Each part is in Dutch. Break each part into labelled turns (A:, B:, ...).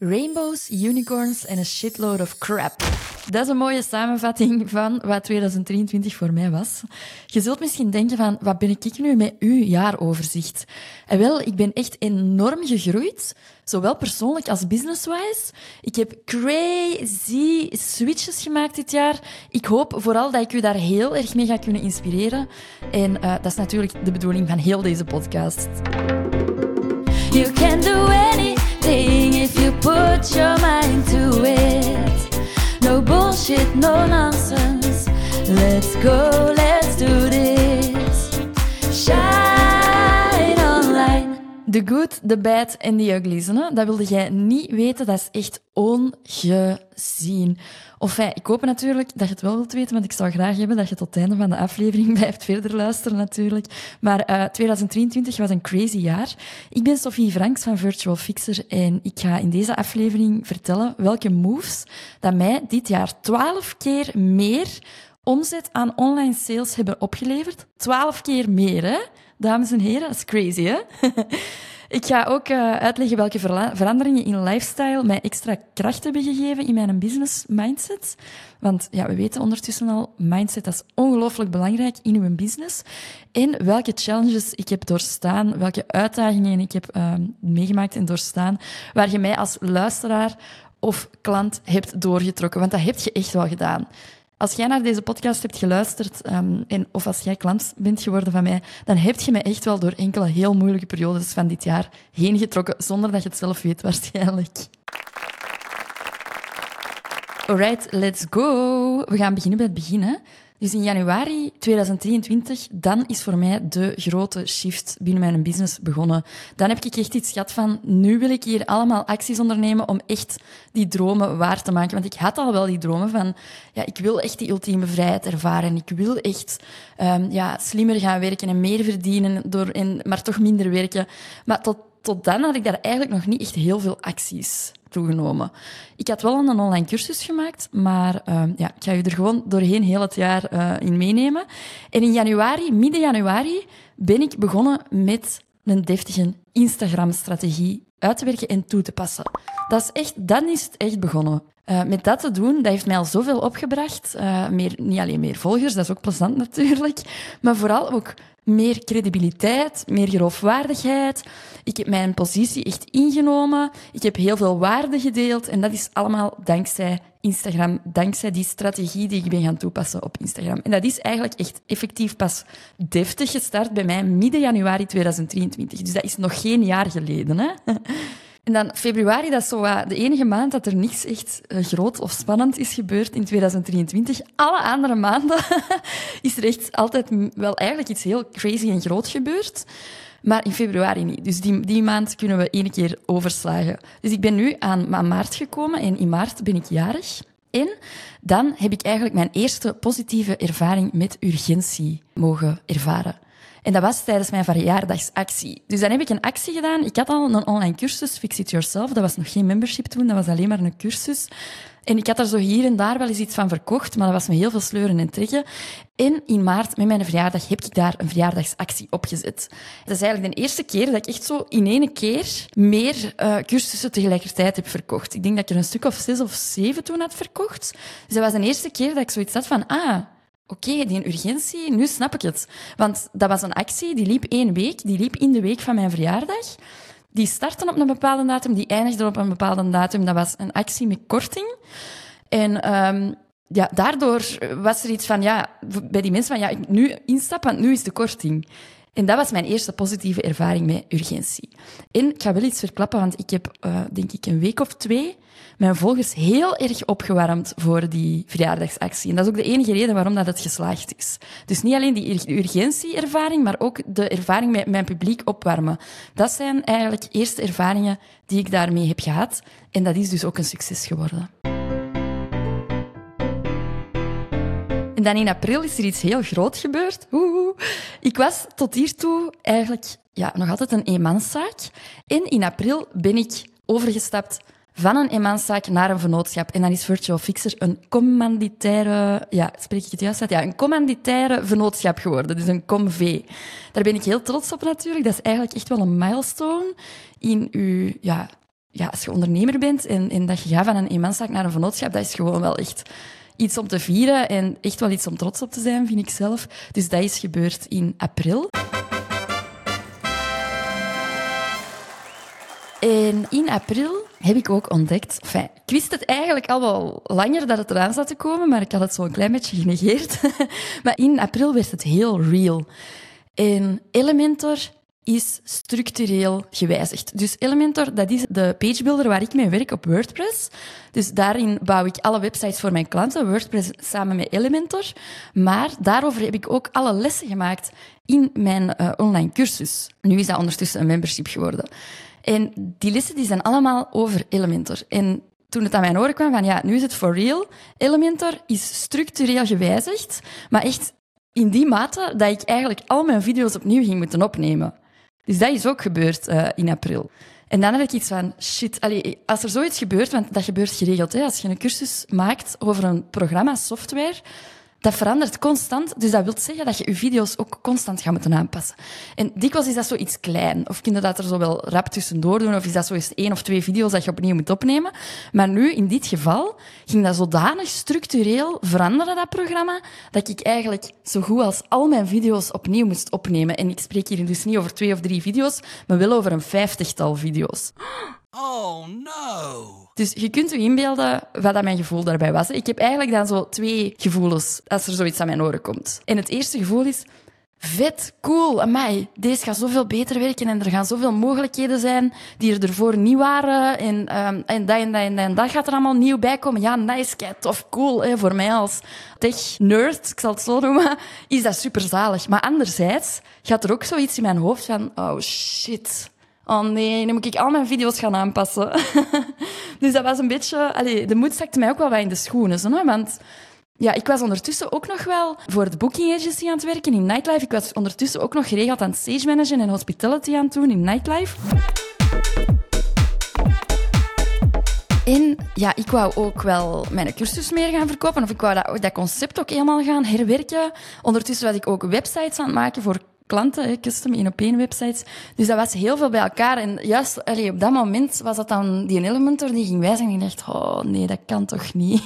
A: Rainbows, unicorns en a shitload of crap. Dat is een mooie samenvatting van wat 2023 voor mij was. Je zult misschien denken van, wat ben ik nu met uw jaaroverzicht? En wel, ik ben echt enorm gegroeid, zowel persoonlijk als business-wise. Ik heb crazy switches gemaakt dit jaar. Ik hoop vooral dat ik u daar heel erg mee ga kunnen inspireren. En uh, dat is natuurlijk de bedoeling van heel deze podcast. You can do anything if you put your mind to it. No bullshit, no nonsense. Let's go, let's do this. The good, the bad en the. Hè? Dat wilde jij niet weten, dat is echt ongezien. Of ik hoop natuurlijk dat je het wel wilt weten, want ik zou graag hebben dat je tot het einde van de aflevering blijft verder luisteren natuurlijk. Maar uh, 2023 was een crazy jaar. Ik ben Sophie Franks van Virtual Fixer en ik ga in deze aflevering vertellen welke moves dat mij dit jaar 12 keer meer omzet aan online sales hebben opgeleverd. 12 keer meer, hè? Dames en heren, dat is crazy, hè? Ik ga ook uh, uitleggen welke veranderingen in lifestyle mij extra kracht hebben gegeven in mijn business mindset. Want ja, we weten ondertussen al, mindset is ongelooflijk belangrijk in uw business. En welke challenges ik heb doorstaan, welke uitdagingen ik heb uh, meegemaakt en doorstaan, waar je mij als luisteraar of klant hebt doorgetrokken. Want dat heb je echt wel gedaan. Als jij naar deze podcast hebt geluisterd, um, en, of als jij klant bent geworden van mij, dan heb je mij echt wel door enkele heel moeilijke periodes van dit jaar heen getrokken, zonder dat je het zelf weet waarschijnlijk. Alright, let's go. We gaan beginnen bij het begin. Hè? Dus in januari 2023, dan is voor mij de grote shift binnen mijn business begonnen. Dan heb ik echt iets gehad van, nu wil ik hier allemaal acties ondernemen om echt die dromen waar te maken. Want ik had al wel die dromen van, ja, ik wil echt die ultieme vrijheid ervaren. Ik wil echt um, ja, slimmer gaan werken en meer verdienen, door, en, maar toch minder werken. Maar tot, tot dan had ik daar eigenlijk nog niet echt heel veel acties toegenomen. Ik had wel een online cursus gemaakt, maar uh, ja, ik ga je er gewoon doorheen heel het jaar uh, in meenemen. En in januari, midden januari, ben ik begonnen met een deftige Instagram-strategie uit te werken en toe te passen. Dat is echt, dan is het echt begonnen. Uh, met dat te doen, dat heeft mij al zoveel opgebracht. Uh, meer, niet alleen meer volgers, dat is ook plezant natuurlijk, maar vooral ook meer credibiliteit, meer geloofwaardigheid. Ik heb mijn positie echt ingenomen. Ik heb heel veel waarde gedeeld. En dat is allemaal dankzij Instagram, dankzij die strategie die ik ben gaan toepassen op Instagram. En dat is eigenlijk echt effectief pas deftig gestart bij mij midden januari 2023. Dus dat is nog geen jaar geleden. Hè? En dan februari, dat is zo de enige maand dat er niks echt uh, groot of spannend is gebeurd in 2023. Alle andere maanden is er echt altijd wel eigenlijk iets heel crazy en groot gebeurd. Maar in februari niet. Dus die, die maand kunnen we één keer overslagen. Dus ik ben nu aan, aan maart gekomen en in maart ben ik jarig. En dan heb ik eigenlijk mijn eerste positieve ervaring met urgentie mogen ervaren. En dat was tijdens mijn verjaardagsactie. Dus dan heb ik een actie gedaan. Ik had al een online cursus, Fix It Yourself. Dat was nog geen membership toen, dat was alleen maar een cursus. En ik had er zo hier en daar wel eens iets van verkocht, maar dat was me heel veel sleuren en trekken. En in maart, met mijn verjaardag, heb ik daar een verjaardagsactie opgezet. Dat is eigenlijk de eerste keer dat ik echt zo in één keer meer uh, cursussen tegelijkertijd heb verkocht. Ik denk dat ik er een stuk of zes of zeven toen had verkocht. Dus dat was de eerste keer dat ik zoiets had van, ah, Oké, okay, die urgentie, nu snap ik het. Want dat was een actie, die liep één week, die liep in de week van mijn verjaardag. Die startte op een bepaalde datum, die eindigde op een bepaalde datum. Dat was een actie met korting. En um, ja, daardoor was er iets van, ja, bij die mensen van, ja, nu instappen, want nu is de korting. En dat was mijn eerste positieve ervaring met urgentie. En ik ga wel iets verklappen, want ik heb, uh, denk ik, een week of twee mijn volgers heel erg opgewarmd voor die verjaardagsactie. En dat is ook de enige reden waarom dat het geslaagd is. Dus niet alleen die urgentieervaring, maar ook de ervaring met mijn publiek opwarmen. Dat zijn eigenlijk eerste ervaringen die ik daarmee heb gehad. En dat is dus ook een succes geworden. En dan in april is er iets heel groot gebeurd. Ik was tot hiertoe eigenlijk ja, nog altijd een eenmanszaak. En in april ben ik overgestapt van een eenmanszaak naar een vennootschap. En dan is Virtual Fixer een commanditaire, ja, spreek ik het juist uit? Ja, een commanditaire vennootschap geworden. Dus een comv. Daar ben ik heel trots op natuurlijk. Dat is eigenlijk echt wel een milestone in uw, ja, ja, als je ondernemer bent en, en dat je gaat van een eenmanszaak naar een vennootschap, dat is gewoon wel echt iets om te vieren en echt wel iets om trots op te zijn, vind ik zelf. Dus dat is gebeurd in april. En in april heb ik ook ontdekt... Enfin, ik wist het eigenlijk al wel langer dat het eraan zat te komen, maar ik had het zo een klein beetje genegeerd. maar in april werd het heel real. En Elementor is structureel gewijzigd. Dus Elementor, dat is de pagebuilder waar ik mee werk op WordPress. Dus daarin bouw ik alle websites voor mijn klanten, WordPress samen met Elementor. Maar daarover heb ik ook alle lessen gemaakt in mijn uh, online cursus. Nu is dat ondertussen een membership geworden. En die lessen die zijn allemaal over Elementor. En toen het aan mijn oren kwam van ja, nu is het for real. Elementor is structureel gewijzigd, maar echt in die mate dat ik eigenlijk al mijn video's opnieuw ging moeten opnemen. Dus dat is ook gebeurd uh, in april. En dan heb ik iets van, shit, als er zoiets gebeurt, want dat gebeurt geregeld, hè, als je een cursus maakt over een programma, software, dat verandert constant. Dus dat wil zeggen dat je je video's ook constant gaat moeten aanpassen. En dikwijls is dat zoiets klein. Of je dat er zo wel rap tussendoor doen. Of is dat zo eens één of twee video's dat je opnieuw moet opnemen. Maar nu, in dit geval, ging dat zodanig structureel veranderen, dat programma, dat ik eigenlijk zo goed als al mijn video's opnieuw moest opnemen. En ik spreek hier dus niet over twee of drie video's, maar wel over een vijftigtal video's. Oh no! Dus je kunt je inbeelden wat dat mijn gevoel daarbij was. Ik heb eigenlijk dan zo twee gevoelens als er zoiets aan mijn oren komt. En het eerste gevoel is, vet, cool, amai, deze gaat zoveel beter werken en er gaan zoveel mogelijkheden zijn die er ervoor niet waren. En, um, en, dat, en, dat, en, dat, gaat er allemaal nieuw bij komen. Ja, nice, kei tof, cool. Hè. Voor mij als tech-nerd, ik zal het zo noemen, is dat super zalig. Maar anderzijds gaat er ook zoiets in mijn hoofd van, oh shit oh nee, nu moet ik al mijn video's gaan aanpassen. dus dat was een beetje... Allee, de moed zakte mij ook wel wat in de schoenen. Zo, want ja, ik was ondertussen ook nog wel voor de booking agency aan het werken in Nightlife. Ik was ondertussen ook nog geregeld aan het stage managen en hospitality aan het doen in Nightlife. En ja, ik wou ook wel mijn cursus meer gaan verkopen. Of ik wou dat, dat concept ook helemaal gaan herwerken. Ondertussen was ik ook websites aan het maken voor klanten, custom in op één websites. Dus dat was heel veel bij elkaar. En juist allee, op dat moment was dat dan die Elementor die ging wijzen. En ik dacht, oh nee, dat kan toch niet.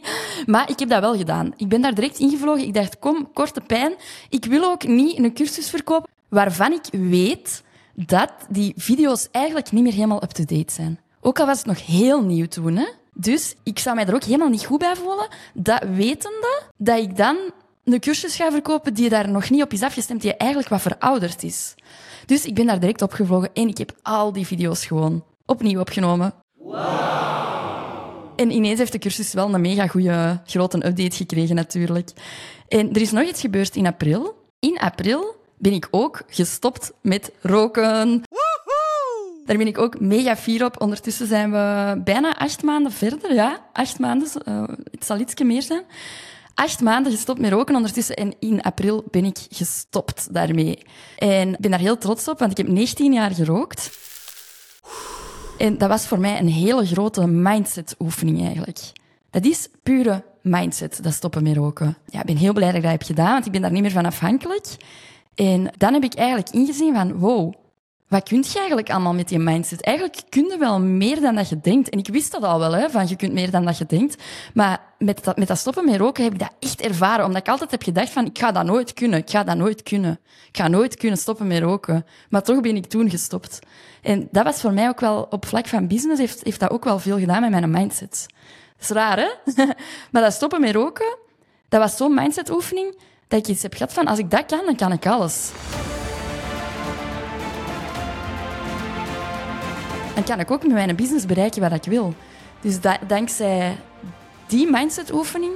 A: maar ik heb dat wel gedaan. Ik ben daar direct ingevlogen. Ik dacht, kom, korte pijn. Ik wil ook niet een cursus verkopen waarvan ik weet dat die video's eigenlijk niet meer helemaal up-to-date zijn. Ook al was het nog heel nieuw toen, hè. Dus ik zou mij er ook helemaal niet goed bij voelen, dat wetende dat ik dan een cursus gaan verkopen die daar nog niet op is afgestemd, die eigenlijk wat verouderd is. Dus ik ben daar direct opgevlogen en ik heb al die video's gewoon opnieuw opgenomen. En ineens heeft de cursus wel een mega goede grote update gekregen natuurlijk. En er is nog iets gebeurd in april. In april ben ik ook gestopt met roken. Daar ben ik ook mega fier op. Ondertussen zijn we bijna acht maanden verder. Ja, acht maanden. Uh, het zal iets meer zijn acht maanden gestopt met roken ondertussen. En in april ben ik gestopt daarmee. En ik ben daar heel trots op, want ik heb 19 jaar gerookt. En dat was voor mij een hele grote mindset-oefening eigenlijk. Dat is pure mindset, dat stoppen met roken. Ja, ik ben heel blij dat ik dat heb gedaan, want ik ben daar niet meer van afhankelijk. En dan heb ik eigenlijk ingezien van, wow, wat kun je eigenlijk allemaal met die mindset? Eigenlijk kun je wel meer dan dat je denkt. En ik wist dat al wel, hè, van je kunt meer dan dat je denkt. Maar met dat, met dat stoppen met roken heb ik dat echt ervaren. Omdat ik altijd heb gedacht van, ik ga dat nooit kunnen. Ik ga dat nooit kunnen. Ik ga nooit kunnen stoppen met roken. Maar toch ben ik toen gestopt. En dat was voor mij ook wel, op vlak van business, heeft, heeft dat ook wel veel gedaan met mijn mindset. Dat is raar, hè? maar dat stoppen met roken, dat was zo'n mindset-oefening dat ik iets heb gehad van, als ik dat kan, dan kan ik alles. Dan kan ik ook met mijn business bereiken wat ik wil. Dus dankzij die mindset-oefening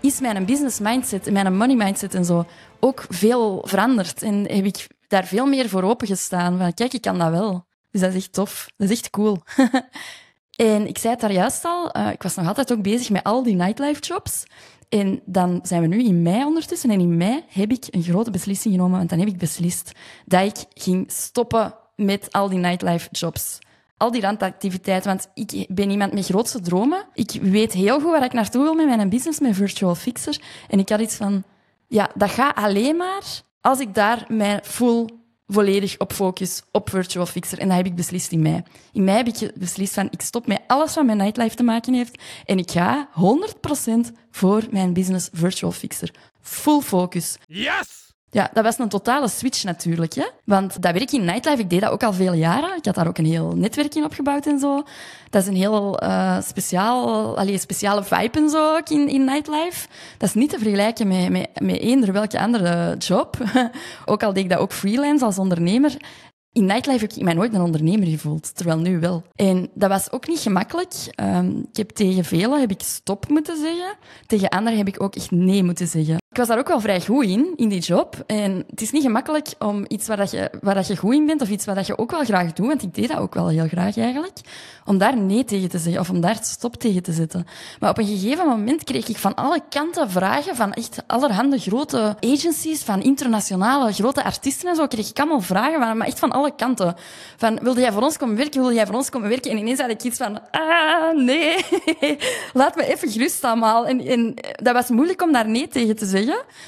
A: is mijn business mindset, mijn money mindset en zo ook veel veranderd. En heb ik daar veel meer voor opengestaan. Van, kijk, ik kan dat wel. Dus dat is echt tof. Dat is echt cool. en ik zei het daar juist al, uh, ik was nog altijd ook bezig met al die nightlife jobs. En dan zijn we nu in mei ondertussen. En in mei heb ik een grote beslissing genomen. Want dan heb ik beslist dat ik ging stoppen met al die nightlife jobs al die randactiviteiten. Want ik ben iemand met grootste dromen. Ik weet heel goed waar ik naartoe wil met mijn business, met Virtual Fixer. En ik had iets van, ja, dat gaat alleen maar als ik daar mijn full volledig op focus op Virtual Fixer. En dat heb ik beslist in mei. In mei heb ik beslist van, ik stop met alles wat met nightlife te maken heeft en ik ga 100% voor mijn business Virtual Fixer. Full focus.
B: Yes!
A: Ja, dat was een totale switch natuurlijk. Hè? Want dat werk in nightlife, ik deed dat ook al vele jaren. Ik had daar ook een heel netwerk in opgebouwd en zo. Dat is een heel uh, speciaal, allee, speciale vibe en zo ook in, in nightlife. Dat is niet te vergelijken met, met, met eender welke andere job. ook al deed ik dat ook freelance als ondernemer. In nightlife heb ik mij nooit een ondernemer gevoeld, terwijl nu wel. En dat was ook niet gemakkelijk. Um, ik heb tegen velen heb ik stop moeten zeggen. Tegen anderen heb ik ook echt nee moeten zeggen. Ik was daar ook wel vrij goed in, in die job. En het is niet gemakkelijk om iets waar, dat je, waar dat je goed in bent, of iets wat dat je ook wel graag doet, want ik deed dat ook wel heel graag eigenlijk, om daar nee tegen te zeggen, of om daar stop tegen te zetten. Maar op een gegeven moment kreeg ik van alle kanten vragen, van echt allerhande grote agencies, van internationale grote artiesten en zo, kreeg ik allemaal vragen, maar echt van alle kanten. Van, wilde jij voor ons komen werken? Wilde jij voor ons komen werken? En ineens had ik iets van, ah, nee, laat me even gerust allemaal. En dat was moeilijk om daar nee tegen te zeggen.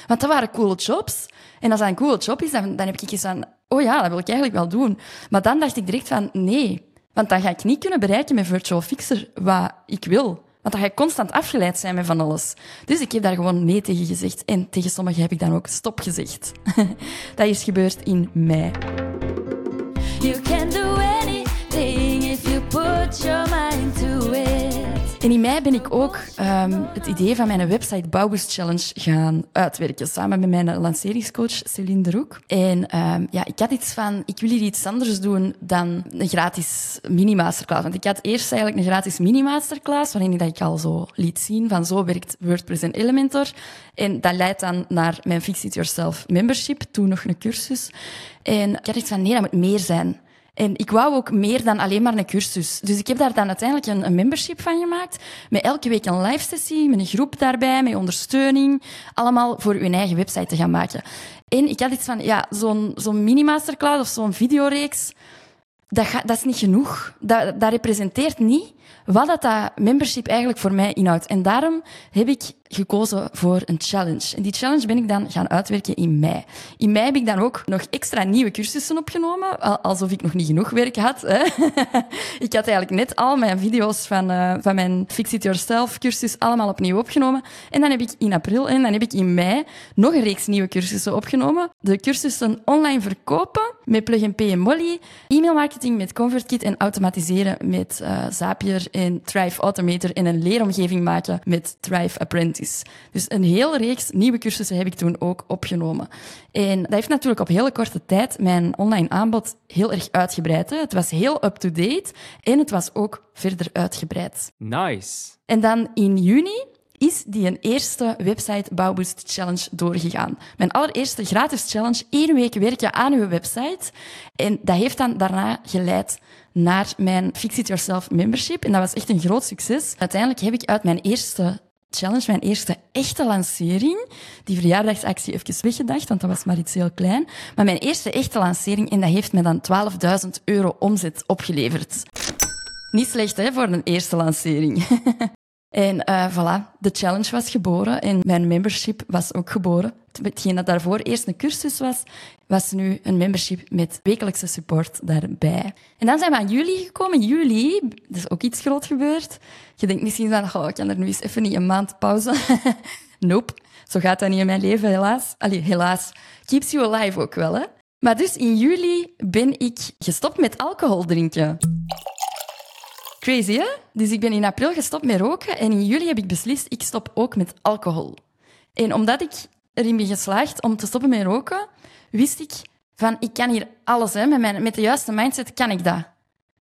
A: Want dat waren coole jobs. En als dat een coole job is, dan, dan heb ik iets van... Oh ja, dat wil ik eigenlijk wel doen. Maar dan dacht ik direct van... Nee, want dan ga ik niet kunnen bereiken met Virtual Fixer wat ik wil. Want dan ga ik constant afgeleid zijn met van alles. Dus ik heb daar gewoon nee tegen gezegd. En tegen sommigen heb ik dan ook stop gezegd. dat is gebeurd in mei. You can do anything if you put your. En in mei ben ik ook um, het idee van mijn website Bouwboost Challenge gaan uitwerken, samen met mijn lanceringscoach Celine de Roek. En um, ja, ik had iets van, ik wil hier iets anders doen dan een gratis mini-masterclass. Want ik had eerst eigenlijk een gratis mini-masterclass, waarin ik al zo liet zien van zo werkt WordPress en Elementor. En dat leidt dan naar mijn Fix It Yourself membership, toen nog een cursus. En ik had iets van, nee, dat moet meer zijn. En ik wou ook meer dan alleen maar een cursus. Dus ik heb daar dan uiteindelijk een, een membership van gemaakt. Met elke week een live sessie, met een groep daarbij, met ondersteuning. Allemaal voor uw eigen website te gaan maken. En ik had iets van, ja, zo'n mini-masterclass of zo'n videoreeks, dat, dat is niet genoeg. Dat, dat representeert niet wat dat, membership eigenlijk voor mij inhoudt. En daarom heb ik gekozen voor een challenge. En die challenge ben ik dan gaan uitwerken in mei. In mei heb ik dan ook nog extra nieuwe cursussen opgenomen, alsof ik nog niet genoeg werk had. Hè. ik had eigenlijk net al mijn video's van, uh, van mijn Fix It Yourself cursus allemaal opnieuw opgenomen. En dan heb ik in april en dan heb ik in mei nog een reeks nieuwe cursussen opgenomen. De cursussen online verkopen met Plug Pay en Molly, e-mail marketing met ConvertKit en automatiseren met uh, Zapier en Thrive Automator en een leeromgeving maken met Thrive Apprentice. Dus een hele reeks nieuwe cursussen heb ik toen ook opgenomen. En dat heeft natuurlijk op hele korte tijd mijn online aanbod heel erg uitgebreid. Hè. Het was heel up-to-date en het was ook verder uitgebreid.
B: Nice.
A: En dan in juni is die een eerste website Bouwboost Challenge doorgegaan. Mijn allereerste gratis challenge, één week werken aan uw website. En dat heeft dan daarna geleid naar mijn Fix It Yourself membership. En dat was echt een groot succes. Uiteindelijk heb ik uit mijn eerste challenge, mijn eerste echte lancering. Die verjaardagsactie even weggedacht, want dat was maar iets heel klein. Maar mijn eerste echte lancering, en dat heeft me dan 12.000 euro omzet opgeleverd. Niet slecht hè, voor een eerste lancering. en uh, voilà, de challenge was geboren en mijn membership was ook geboren. Hetgeen dat daarvoor eerst een cursus was, was nu een membership met wekelijkse support daarbij. En dan zijn we aan juli gekomen. Juli, er is ook iets groot gebeurd. Je denkt misschien van, oh, ik kan er nu eens even niet een maand pauze. nope, zo gaat dat niet in mijn leven, helaas. Allee, helaas. Keeps you alive ook wel, hè. Maar dus in juli ben ik gestopt met alcohol drinken. Crazy, hè? Dus ik ben in april gestopt met roken en in juli heb ik beslist, ik stop ook met alcohol. En omdat ik erin ben geslaagd om te stoppen met roken, wist ik van, ik kan hier alles, hè. Met, mijn, met de juiste mindset kan ik dat.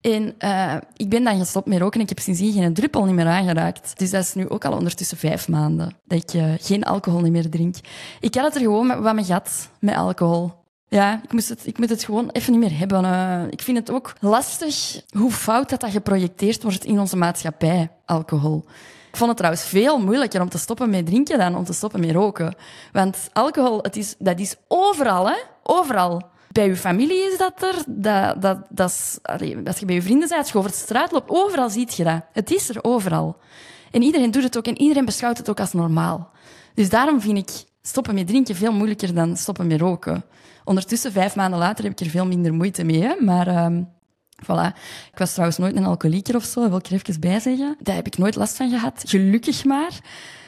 A: En uh, ik ben dan gestopt met roken en ik heb sindsdien geen druppel niet meer aangeraakt. Dus dat is nu ook al ondertussen vijf maanden dat ik uh, geen alcohol meer drink. Ik had het er gewoon wat me gat met alcohol. Ja, ik, het, ik moet het gewoon even niet meer hebben. Uh, ik vind het ook lastig hoe fout dat, dat geprojecteerd wordt in onze maatschappij, alcohol. Ik vond het trouwens veel moeilijker om te stoppen met drinken dan om te stoppen met roken. Want alcohol, het is, dat is overal, hè? Overal. Bij je familie is dat er. Dat, dat, dat is, als je bij je vrienden bent, als je over de straat loopt, overal ziet je dat. Het is er overal. En iedereen doet het ook en iedereen beschouwt het ook als normaal. Dus daarom vind ik stoppen met drinken veel moeilijker dan stoppen met roken. Ondertussen, vijf maanden later, heb ik er veel minder moeite mee. Maar um, voilà. Ik was trouwens nooit een alcoholieker of zo, wil ik er even bij zeggen. Daar heb ik nooit last van gehad. Gelukkig maar.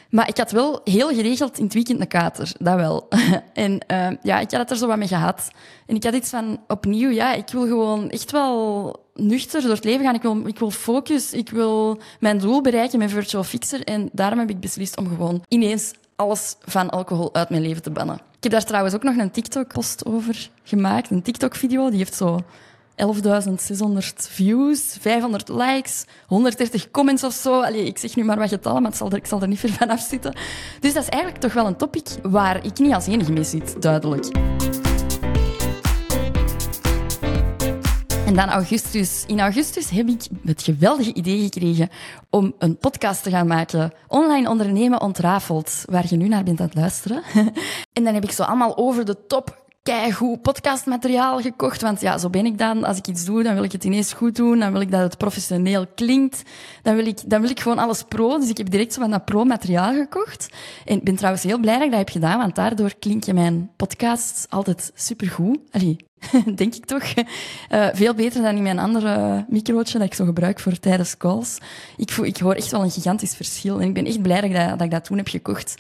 A: Maar ik had wel heel geregeld in het weekend een kater, dat wel. en uh, ja, ik had het er zo wat mee gehad. En ik had iets van, opnieuw, ja, ik wil gewoon echt wel nuchter door het leven gaan. Ik wil, ik wil focus, ik wil mijn doel bereiken met Virtual Fixer. En daarom heb ik beslist om gewoon ineens alles van alcohol uit mijn leven te bannen. Ik heb daar trouwens ook nog een TikTok-post over gemaakt, een TikTok-video. Die heeft zo 11.600 views, 500 likes, 130 comments of zo. Ik zeg nu maar wat getallen, maar zal er, ik zal er niet ver van afzitten. Dus dat is eigenlijk toch wel een topic waar ik niet als enige mee zit, duidelijk. En dan augustus. In augustus heb ik het geweldige idee gekregen om een podcast te gaan maken. Online ondernemen ontrafeld, waar je nu naar bent aan het luisteren. en dan heb ik zo allemaal over de top keigoed podcastmateriaal gekocht. Want ja, zo ben ik dan. Als ik iets doe, dan wil ik het ineens goed doen. Dan wil ik dat het professioneel klinkt. Dan wil ik, dan wil ik gewoon alles pro. Dus ik heb direct zo van dat pro-materiaal gekocht. En ik ben trouwens heel blij dat ik dat heb gedaan, want daardoor klink je mijn podcast altijd supergoed. Denk ik toch. Uh, veel beter dan in mijn andere microotje dat ik zo gebruik voor tijdens calls. Ik, voel, ik hoor echt wel een gigantisch verschil. En ik ben echt blij dat, ik dat toen heb gekocht.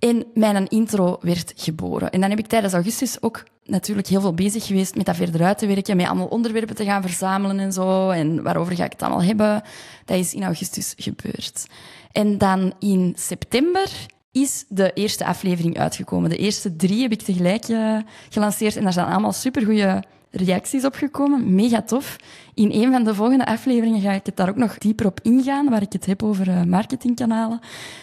A: En mijn intro werd geboren. En dan heb ik tijdens augustus ook natuurlijk heel veel bezig geweest met dat verder uit te werken, met allemaal onderwerpen te gaan verzamelen en zo. En waarover ga ik het allemaal hebben? Dat is in augustus gebeurd. En dan in september is de eerste aflevering uitgekomen. De eerste drie heb ik tegelijk uh, gelanceerd en daar zijn allemaal supergoeie reacties opgekomen. Mega tof. In een van de volgende afleveringen ga ik het daar ook nog dieper op ingaan, waar ik het heb over uh, marketingkanalen.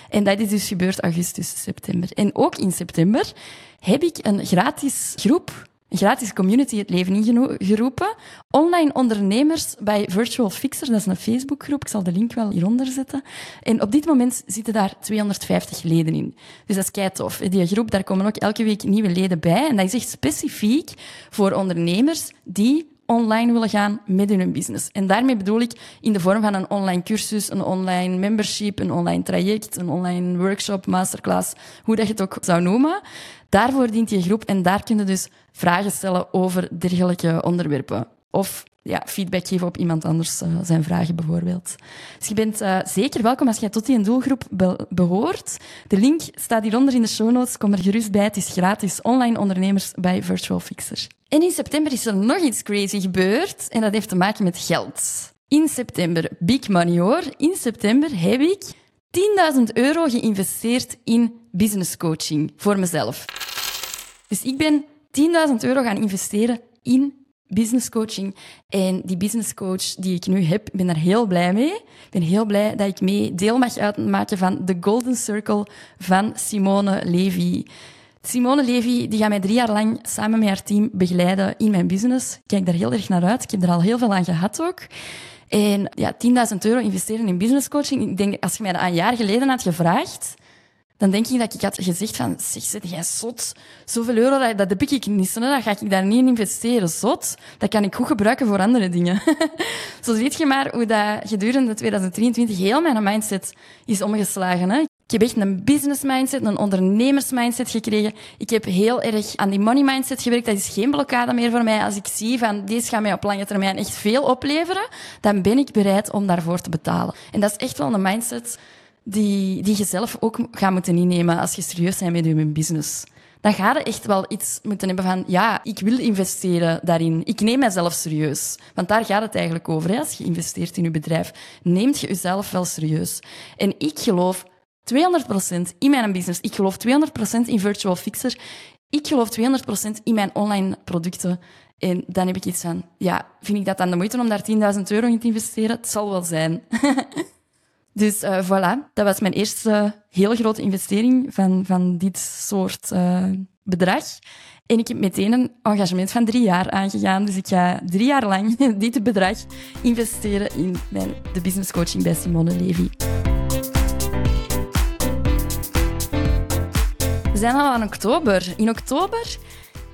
A: En dat is dus gebeurd augustus, september. En ook in september heb ik een gratis groep gratis community het leven ingeroepen. Online ondernemers bij Virtual Fixer, dat is een Facebookgroep. Ik zal de link wel hieronder zetten. En op dit moment zitten daar 250 leden in. Dus dat is kei tof. Die groep, daar komen ook elke week nieuwe leden bij. En dat is echt specifiek voor ondernemers die online willen gaan met hun business. En daarmee bedoel ik in de vorm van een online cursus, een online membership, een online traject, een online workshop, masterclass, hoe dat je het ook zou noemen. Daarvoor dient je groep en daar kun je dus vragen stellen over dergelijke onderwerpen. Of ja, feedback geven op iemand anders uh, zijn vragen bijvoorbeeld. Dus je bent uh, zeker welkom als jij tot die doelgroep be behoort. De link staat hieronder in de show notes. Kom er gerust bij. Het is gratis. Online ondernemers bij Virtual Fixer. En in september is er nog iets crazy gebeurd en dat heeft te maken met geld. In september, big money hoor. In september heb ik 10.000 euro geïnvesteerd in business coaching voor mezelf. Dus ik ben 10.000 euro gaan investeren in business coaching. En die business coach die ik nu heb, ben daar heel blij mee. Ik ben heel blij dat ik mee deel mag uitmaken van de Golden Circle van Simone Levy. Simone Levy die gaat mij drie jaar lang samen met haar team begeleiden in mijn business. Ik kijk daar heel erg naar uit. Ik heb er al heel veel aan gehad ook. En ja, 10.000 euro investeren in business coaching. Ik denk, als je mij dat een jaar geleden had gevraagd, dan denk ik dat ik had gezegd van, zeg, zit jij zot? Zoveel euro, dat, dat heb ik niet, dat ga ik daar niet in investeren, zot. Dat kan ik goed gebruiken voor andere dingen. Zo ziet je maar hoe dat gedurende 2023 heel mijn mindset is omgeslagen. Hè? Ik heb echt een business mindset, een ondernemers mindset gekregen. Ik heb heel erg aan die money mindset gewerkt. Dat is geen blokkade meer voor mij. Als ik zie van deze gaat mij op lange termijn echt veel opleveren, dan ben ik bereid om daarvoor te betalen. En dat is echt wel een mindset die, die je zelf ook gaat moeten innemen als je serieus bent met je business. Dan ga je echt wel iets moeten hebben van, ja, ik wil investeren daarin. Ik neem mijzelf serieus. Want daar gaat het eigenlijk over. Hè? Als je investeert in je bedrijf, neemt je jezelf wel serieus. En ik geloof 200% in mijn business. Ik geloof 200% in Virtual Fixer. Ik geloof 200% in mijn online producten. En dan heb ik iets van, ja, vind ik dat dan de moeite om daar 10.000 euro in te investeren? Het zal wel zijn. Dus uh, voilà, dat was mijn eerste heel grote investering van, van dit soort uh, bedrag. En ik heb meteen een engagement van drie jaar aangegaan. Dus ik ga drie jaar lang dit bedrag investeren in mijn, de business coaching bij Simone Levy. We zijn al aan oktober. In oktober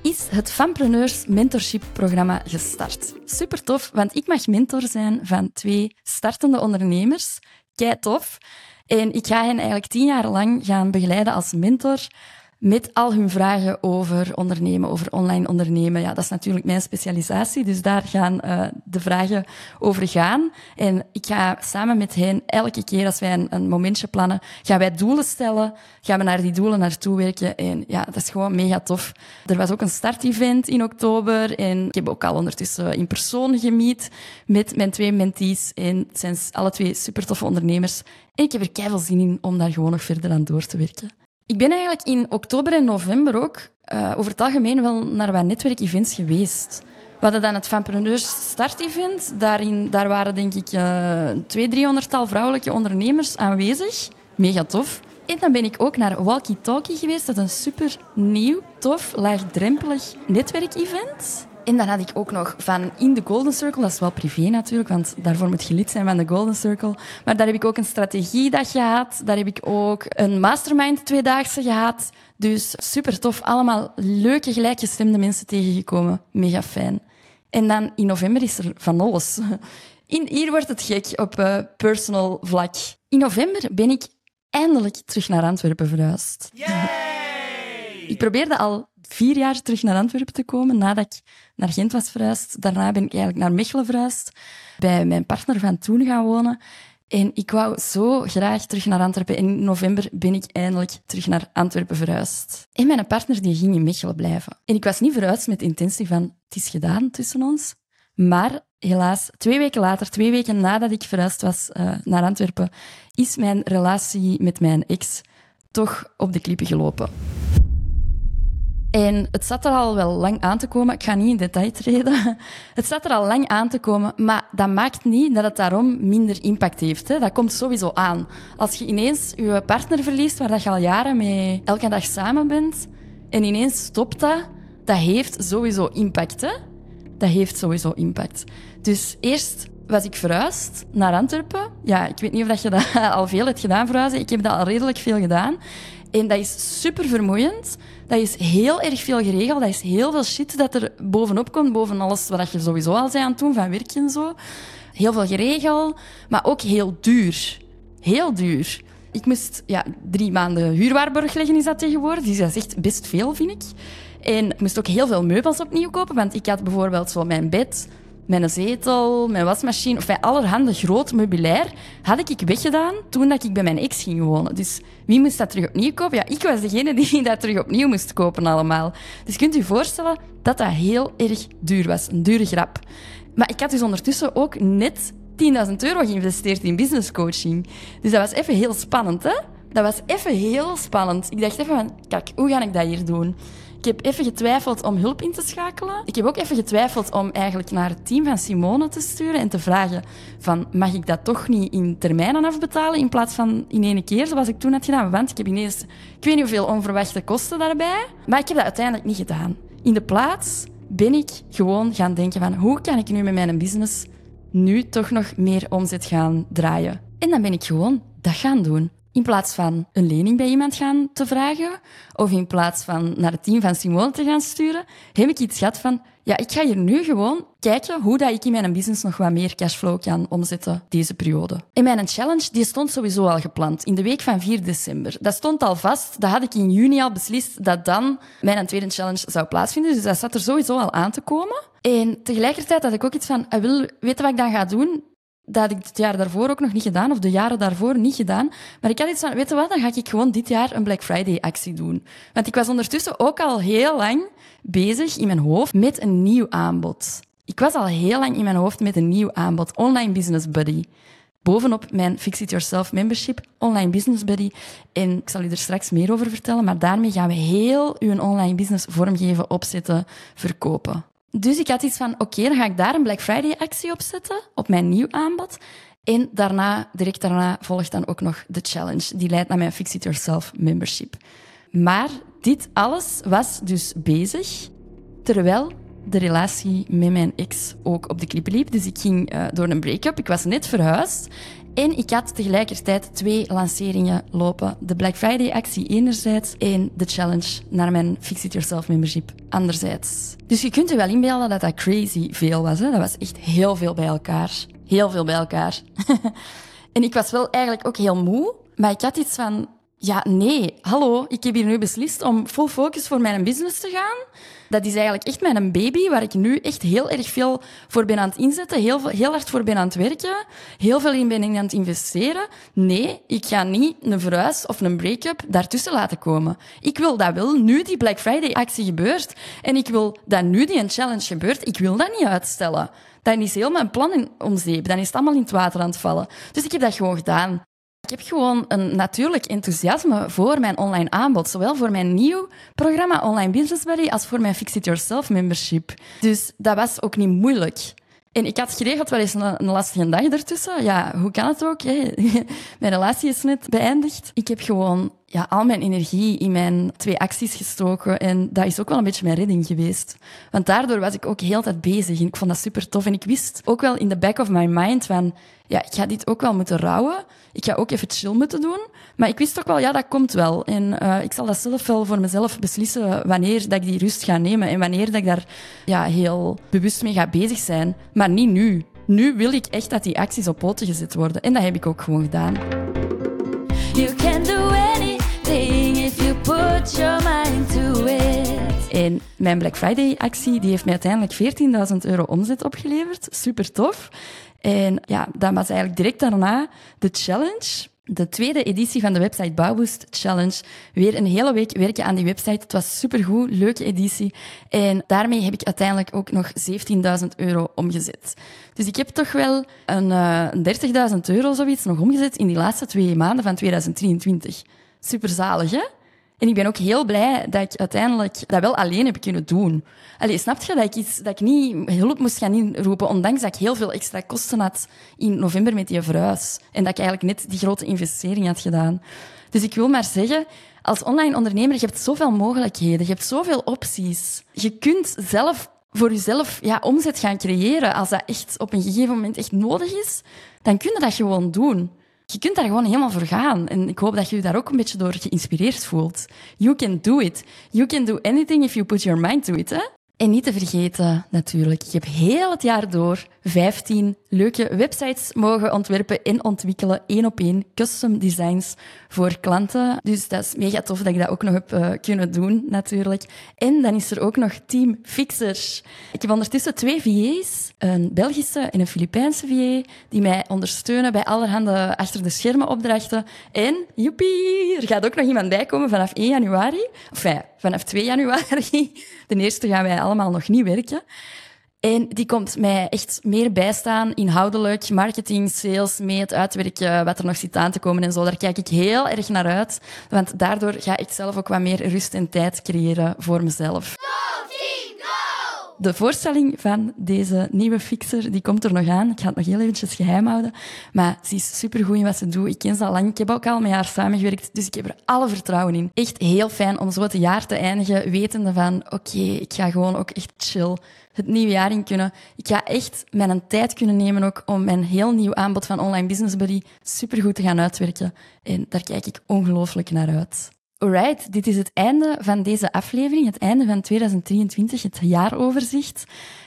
A: is het Fanpreneurs Mentorship programma gestart. Super tof, want ik mag mentor zijn van twee startende ondernemers kei tof. En ik ga hen eigenlijk tien jaar lang gaan begeleiden als mentor met al hun vragen over ondernemen, over online ondernemen. Ja, dat is natuurlijk mijn specialisatie, dus daar gaan uh, de vragen over gaan. En ik ga samen met hen elke keer als wij een, een, momentje plannen, gaan wij doelen stellen, gaan we naar die doelen naartoe werken. En ja, dat is gewoon mega tof. Er was ook een start-event in oktober en ik heb ook al ondertussen in persoon gemiet met mijn twee mentees. En het zijn alle twee super toffe ondernemers. En ik heb er keihard zin in om daar gewoon nog verder aan door te werken. Ik ben eigenlijk in oktober en november ook uh, over het algemeen wel naar wat netwerkevents geweest. We hadden dan het Vampreneurs Start-event. Daarin, daar waren denk ik uh, twee, driehonderdtal vrouwelijke ondernemers aanwezig. Mega tof. En dan ben ik ook naar Walkie Talkie geweest. Dat is een super nieuw, tof, laagdrempelig netwerkevent. En dan had ik ook nog van in de Golden Circle, dat is wel privé natuurlijk, want daarvoor moet je lid zijn van de Golden Circle. Maar daar heb ik ook een strategiedag gehad. Daar heb ik ook een mastermind tweedaagse gehad. Dus super tof. Allemaal leuke, gelijkgestemde mensen tegengekomen. Mega fijn. En dan in november is er van alles. In, hier wordt het gek op uh, personal vlak. In november ben ik eindelijk terug naar Antwerpen verhuisd. Ik probeerde al vier jaar terug naar Antwerpen te komen nadat ik naar Gent was verhuisd. Daarna ben ik eigenlijk naar Mechelen verhuisd, bij mijn partner van toen gaan wonen. En ik wou zo graag terug naar Antwerpen. En in november ben ik eindelijk terug naar Antwerpen verhuisd. En mijn partner die ging in Mechelen blijven. En ik was niet verhuisd met de intentie van het is gedaan tussen ons. Maar helaas, twee weken later, twee weken nadat ik verhuisd was uh, naar Antwerpen, is mijn relatie met mijn ex toch op de klippen gelopen. En het zat er al wel lang aan te komen. Ik ga niet in detail treden. Het zat er al lang aan te komen, maar dat maakt niet dat het daarom minder impact heeft. Hè. Dat komt sowieso aan. Als je ineens je partner verliest, waar je al jaren mee elke dag samen bent, en ineens stopt dat, dat heeft sowieso impact. Hè. Dat heeft sowieso impact. Dus eerst was ik verhuisd naar Antwerpen. Ja, ik weet niet of je dat al veel hebt gedaan, verhuizen. Ik heb dat al redelijk veel gedaan. En dat is super vermoeiend. Dat is heel erg veel geregeld. Dat is heel veel shit dat er bovenop komt, boven alles wat je sowieso al zei aan het doen, van werk en zo. Heel veel geregeld, maar ook heel duur. Heel duur. Ik moest ja, drie maanden huurwaarborg leggen, is dat tegenwoordig. Dus dat is echt best veel, vind ik. En ik moest ook heel veel meubels opnieuw kopen, want ik had bijvoorbeeld zo mijn bed, mijn zetel, mijn wasmachine, of bij allerhande groot meubilair, had ik weggedaan toen dat ik bij mijn ex ging wonen. Dus wie moest dat terug opnieuw kopen? Ja, ik was degene die dat terug opnieuw moest kopen allemaal. Dus kunt u voorstellen dat dat heel erg duur was. Een dure grap. Maar ik had dus ondertussen ook net 10.000 euro geïnvesteerd in business coaching. Dus dat was even heel spannend, hè? Dat was even heel spannend. Ik dacht even van, kijk, hoe ga ik dat hier doen? Ik heb even getwijfeld om hulp in te schakelen. Ik heb ook even getwijfeld om eigenlijk naar het team van Simone te sturen en te vragen van mag ik dat toch niet in termijnen afbetalen in plaats van in één keer zoals ik toen had gedaan. Want ik heb ineens, ik weet niet hoeveel onverwachte kosten daarbij, maar ik heb dat uiteindelijk niet gedaan. In de plaats ben ik gewoon gaan denken van hoe kan ik nu met mijn business nu toch nog meer omzet gaan draaien. En dan ben ik gewoon dat gaan doen. In plaats van een lening bij iemand gaan te vragen, of in plaats van naar het team van Simone te gaan sturen, heb ik iets gehad van, ja, ik ga hier nu gewoon kijken hoe dat ik in mijn business nog wat meer cashflow kan omzetten deze periode. En mijn challenge, die stond sowieso al gepland, in de week van 4 december. Dat stond al vast, dat had ik in juni al beslist dat dan mijn tweede challenge zou plaatsvinden, dus dat zat er sowieso al aan te komen. En tegelijkertijd had ik ook iets van, ik ah, wil weten wat ik dan ga doen? Dat had ik het jaar daarvoor ook nog niet gedaan, of de jaren daarvoor niet gedaan. Maar ik had iets van, weet je wat, dan ga ik gewoon dit jaar een Black Friday actie doen. Want ik was ondertussen ook al heel lang bezig in mijn hoofd met een nieuw aanbod. Ik was al heel lang in mijn hoofd met een nieuw aanbod, Online Business Buddy. Bovenop mijn Fix It Yourself membership, Online Business Buddy. En ik zal u er straks meer over vertellen, maar daarmee gaan we heel uw online business vormgeven, opzetten, verkopen. Dus ik had iets van, oké, dan ga ik daar een Black Friday actie op zetten, op mijn nieuw aanbod. En daarna, direct daarna, volgt dan ook nog de challenge. Die leidt naar mijn Fix It Yourself membership. Maar dit alles was dus bezig, terwijl de relatie met mijn ex ook op de klippen liep. Dus ik ging uh, door een break-up. Ik was net verhuisd. En ik had tegelijkertijd twee lanceringen lopen. De Black Friday actie enerzijds en de challenge naar mijn Fix It Yourself membership anderzijds. Dus je kunt je wel inbeelden dat dat crazy veel was. Hè? Dat was echt heel veel bij elkaar. Heel veel bij elkaar. en ik was wel eigenlijk ook heel moe. Maar ik had iets van, ja, nee, hallo, ik heb hier nu beslist om full focus voor mijn business te gaan. Dat is eigenlijk echt mijn baby, waar ik nu echt heel erg veel voor ben aan het inzetten, heel, heel hard voor ben aan het werken, heel veel in ben aan het investeren. Nee, ik ga niet een verhuis of een break-up daartussen laten komen. Ik wil dat wel nu die Black Friday-actie gebeurt en ik wil dat nu die challenge gebeurt. Ik wil dat niet uitstellen. Dan is heel mijn plan in om zeep. Dan is het allemaal in het water aan het vallen. Dus ik heb dat gewoon gedaan. Ik heb gewoon een natuurlijk enthousiasme voor mijn online aanbod. Zowel voor mijn nieuw programma Online Business Buddy als voor mijn Fix It Yourself membership. Dus dat was ook niet moeilijk. En ik had geregeld wel eens een, lastige dag ertussen. Ja, hoe kan het ook? Mijn relatie is net beëindigd. Ik heb gewoon ja, al mijn energie in mijn twee acties gestoken. En dat is ook wel een beetje mijn redding geweest. Want daardoor was ik ook heel tijd bezig. En ik vond dat super tof. En ik wist ook wel in the back of my mind van... Ja, ik ga dit ook wel moeten rouwen. Ik ga ook even chill moeten doen. Maar ik wist ook wel, ja, dat komt wel. En uh, ik zal dat zelf wel voor mezelf beslissen wanneer dat ik die rust ga nemen. En wanneer dat ik daar ja, heel bewust mee ga bezig zijn. Maar niet nu. Nu wil ik echt dat die acties op poten gezet worden. En dat heb ik ook gewoon gedaan. You can do put your mind to it. En mijn Black Friday actie die heeft mij uiteindelijk 14.000 euro omzet opgeleverd. Super tof. En ja, dat was eigenlijk direct daarna de challenge. De tweede editie van de website Bouwboost Challenge. Weer een hele week werken aan die website. Het was supergoed, leuke editie. En daarmee heb ik uiteindelijk ook nog 17.000 euro omgezet. Dus ik heb toch wel een uh, 30.000 euro zoiets nog omgezet in die laatste twee maanden van 2023. Superzalig, hè? En ik ben ook heel blij dat ik uiteindelijk dat wel alleen heb kunnen doen. Allee, snap je dat ik, iets, dat ik niet hulp moest gaan inroepen, ondanks dat ik heel veel extra kosten had in november met die verhuis. En dat ik eigenlijk net die grote investering had gedaan. Dus ik wil maar zeggen, als online ondernemer, je hebt zoveel mogelijkheden, je hebt zoveel opties. Je kunt zelf voor jezelf ja, omzet gaan creëren. Als dat echt op een gegeven moment echt nodig is, dan kun je dat gewoon doen je kunt daar gewoon helemaal voor gaan. En ik hoop dat je je daar ook een beetje door geïnspireerd voelt. You can do it. You can do anything if you put your mind to it. Hè? En niet te vergeten, natuurlijk, ik heb heel het jaar door 15 leuke websites mogen ontwerpen en ontwikkelen, één op één, custom designs voor klanten. Dus dat is mega tof dat ik dat ook nog heb uh, kunnen doen, natuurlijk. En dan is er ook nog Team Fixer. Ik heb ondertussen twee VA's, een Belgische en een Filipijnse VA, die mij ondersteunen bij allerhande achter de schermen opdrachten. En, joepie, er gaat ook nog iemand bij komen vanaf 1 januari. Of ja, vanaf 2 januari. De eerste gaan wij allemaal nog niet werken. En die komt mij echt meer bijstaan, inhoudelijk, marketing, sales, mee het uitwerken, wat er nog zit aan te komen en zo. Daar kijk ik heel erg naar uit, want daardoor ga ik zelf ook wat meer rust en tijd creëren voor mezelf. De voorstelling van deze nieuwe fixer, die komt er nog aan. Ik ga het nog heel eventjes geheim houden. Maar ze is supergoed in wat ze doet. Ik ken ze al lang. Ik heb ook al met haar samengewerkt. Dus ik heb er alle vertrouwen in. Echt heel fijn om zo het jaar te eindigen, wetende van, oké, ik ga gewoon ook echt chill het nieuwe jaar in kunnen. Ik ga echt mijn tijd kunnen nemen ook om mijn heel nieuw aanbod van Online Business Buddy supergoed te gaan uitwerken. En daar kijk ik ongelooflijk naar uit. Alright, dit is het einde van deze aflevering, het einde van 2023, het jaaroverzicht.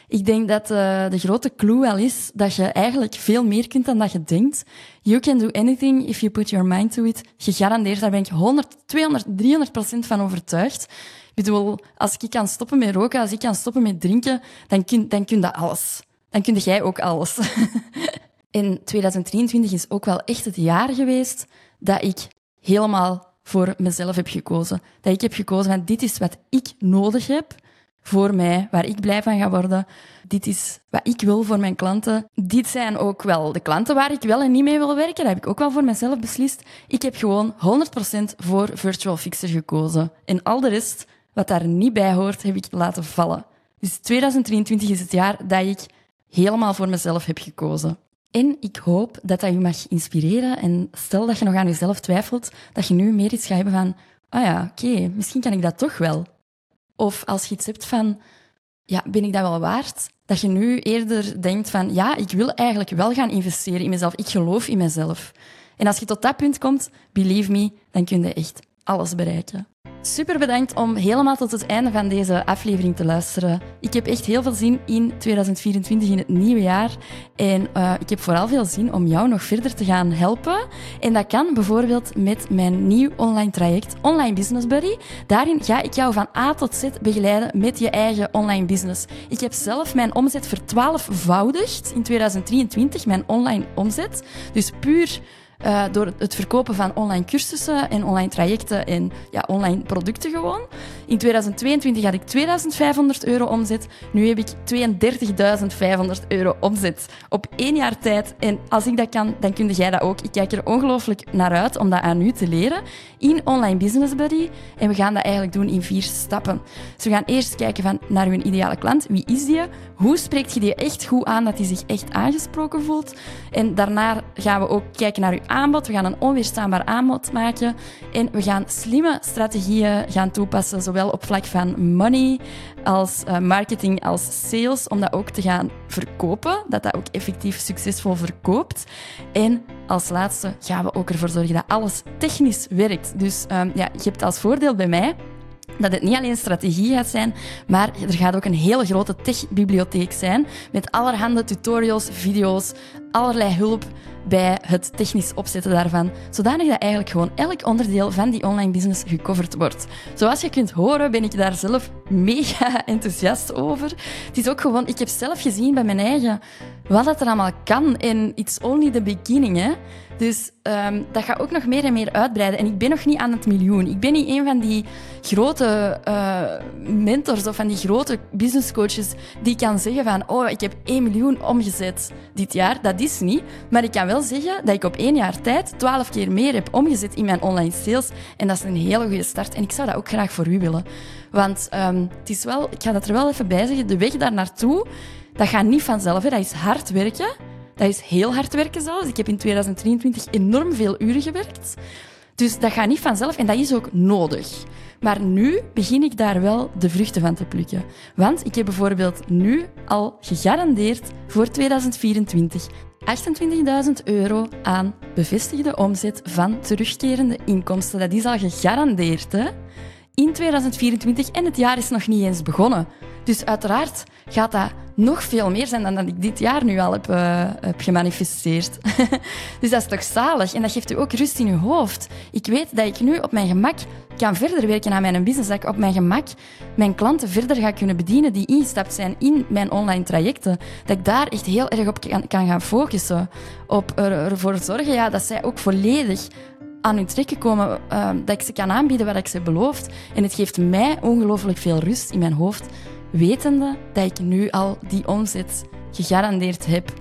A: Ik denk dat uh, de grote clue wel is dat je eigenlijk veel meer kunt dan dat je denkt. You can do anything if you put your mind to it. Gegarandeerd, daar ben ik 100, 200, 300 procent van overtuigd. Ik bedoel, als ik kan stoppen met roken, als ik kan stoppen met drinken, dan kun, dan kun dat alles. Dan kun jij ook alles. en 2023 is ook wel echt het jaar geweest dat ik helemaal voor mezelf heb gekozen. Dat ik heb gekozen van dit is wat ik nodig heb voor mij, waar ik blij van ga worden. Dit is wat ik wil voor mijn klanten. Dit zijn ook wel de klanten waar ik wel en niet mee wil werken. Dat heb ik ook wel voor mezelf beslist. Ik heb gewoon 100% voor Virtual Fixer gekozen. En al de rest, wat daar niet bij hoort, heb ik laten vallen. Dus 2023 is het jaar dat ik helemaal voor mezelf heb gekozen. En ik hoop dat dat je mag inspireren. En stel dat je nog aan jezelf twijfelt, dat je nu meer iets gaat hebben van, ah oh ja, oké, misschien kan ik dat toch wel. Of als je iets hebt van, ja, ben ik dat wel waard? Dat je nu eerder denkt van, ja, ik wil eigenlijk wel gaan investeren in mezelf. Ik geloof in mezelf. En als je tot dat punt komt, believe me, dan kun je echt alles bereiken. Super bedankt om helemaal tot het einde van deze aflevering te luisteren. Ik heb echt heel veel zin in 2024, in het nieuwe jaar. En uh, ik heb vooral veel zin om jou nog verder te gaan helpen. En dat kan bijvoorbeeld met mijn nieuw online traject, Online Business Buddy. Daarin ga ik jou van A tot Z begeleiden met je eigen online business. Ik heb zelf mijn omzet vertwaalfvoudigd in 2023, mijn online omzet. Dus puur uh, door het verkopen van online cursussen en online trajecten en ja, online producten gewoon. In 2022 had ik 2500 euro omzet. Nu heb ik 32.500 euro omzet op één jaar tijd. En als ik dat kan, dan kun jij dat ook. Ik kijk er ongelooflijk naar uit om dat aan u te leren in Online Business Buddy. En we gaan dat eigenlijk doen in vier stappen. Dus we gaan eerst kijken van naar uw ideale klant. Wie is die? Hoe spreekt je die echt goed aan dat hij zich echt aangesproken voelt? En daarna gaan we ook kijken naar uw aanbod. We gaan een onweerstaanbaar aanbod maken. En we gaan slimme strategieën gaan toepassen, zowel op vlak van money als uh, marketing als sales, om dat ook te gaan verkopen. Dat dat ook effectief succesvol verkoopt. En als laatste gaan we ook ervoor zorgen dat alles technisch werkt. Dus um, ja, je hebt als voordeel bij mij dat het niet alleen strategie gaat zijn, maar er gaat ook een hele grote tech-bibliotheek zijn met allerhande tutorials, video's, allerlei hulp bij het technisch opzetten daarvan, zodanig dat eigenlijk gewoon elk onderdeel van die online business gecoverd wordt. Zoals je kunt horen ben ik daar zelf mega enthousiast over. Het is ook gewoon, ik heb zelf gezien bij mijn eigen wat dat er allemaal kan en it's only the beginning, hè. Dus um, dat gaat ook nog meer en meer uitbreiden. En ik ben nog niet aan het miljoen. Ik ben niet een van die grote uh, mentors of van die grote business coaches die kan zeggen van oh, ik heb 1 miljoen omgezet dit jaar. Dat is niet. Maar ik kan wel zeggen dat ik op één jaar tijd 12 keer meer heb omgezet in mijn online sales. En dat is een hele goede start. En ik zou dat ook graag voor u willen. Want um, het is wel, ik ga dat er wel even bij zeggen, de weg daar naartoe, dat gaat niet vanzelf. Hè. Dat is hard werken. Dat is heel hard werken zelfs. Ik heb in 2023 enorm veel uren gewerkt. Dus dat gaat niet vanzelf en dat is ook nodig. Maar nu begin ik daar wel de vruchten van te plukken. Want ik heb bijvoorbeeld nu al gegarandeerd voor 2024 28.000 euro aan bevestigde omzet van terugkerende inkomsten. Dat is al gegarandeerd, hè? In 2024 en het jaar is nog niet eens begonnen. Dus uiteraard gaat dat nog veel meer zijn dan dat ik dit jaar nu al heb, uh, heb gemanifesteerd. dus dat is toch zalig en dat geeft u ook rust in uw hoofd. Ik weet dat ik nu op mijn gemak kan verder werken aan mijn business, dat ik op mijn gemak mijn klanten verder ga kunnen bedienen die ingestapt zijn in mijn online trajecten. Dat ik daar echt heel erg op kan, kan gaan focussen. Op ervoor zorgen ja, dat zij ook volledig aan hun trekken komen, uh, dat ik ze kan aanbieden wat ik ze beloofd. En het geeft mij ongelooflijk veel rust in mijn hoofd wetende dat ik nu al die omzet gegarandeerd heb.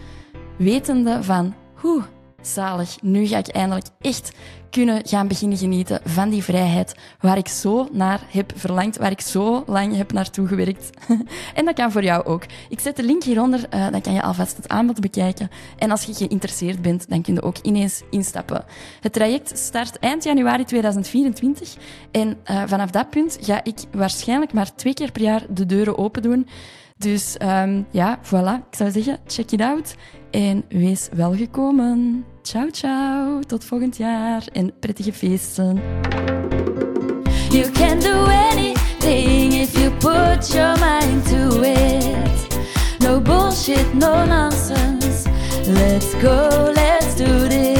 A: Wetende van, hoe zalig, nu ga ik eindelijk echt kunnen gaan beginnen genieten van die vrijheid waar ik zo naar heb verlangd, waar ik zo lang heb naartoe gewerkt. en dat kan voor jou ook. Ik zet de link hieronder, uh, dan kan je alvast het aanbod bekijken. En als je geïnteresseerd bent, dan kun je ook ineens instappen. Het traject start eind januari 2024 en uh, vanaf dat punt ga ik waarschijnlijk maar twee keer per jaar de deuren open doen. Dus um, ja, voilà. Ik zou zeggen, check it out en wees welgekomen. Ciao, ciao. Tot volgend jaar en prettige feesten. You can do anything if you put your mind to it. No bullshit, no nonsense. Let's go, let's do this.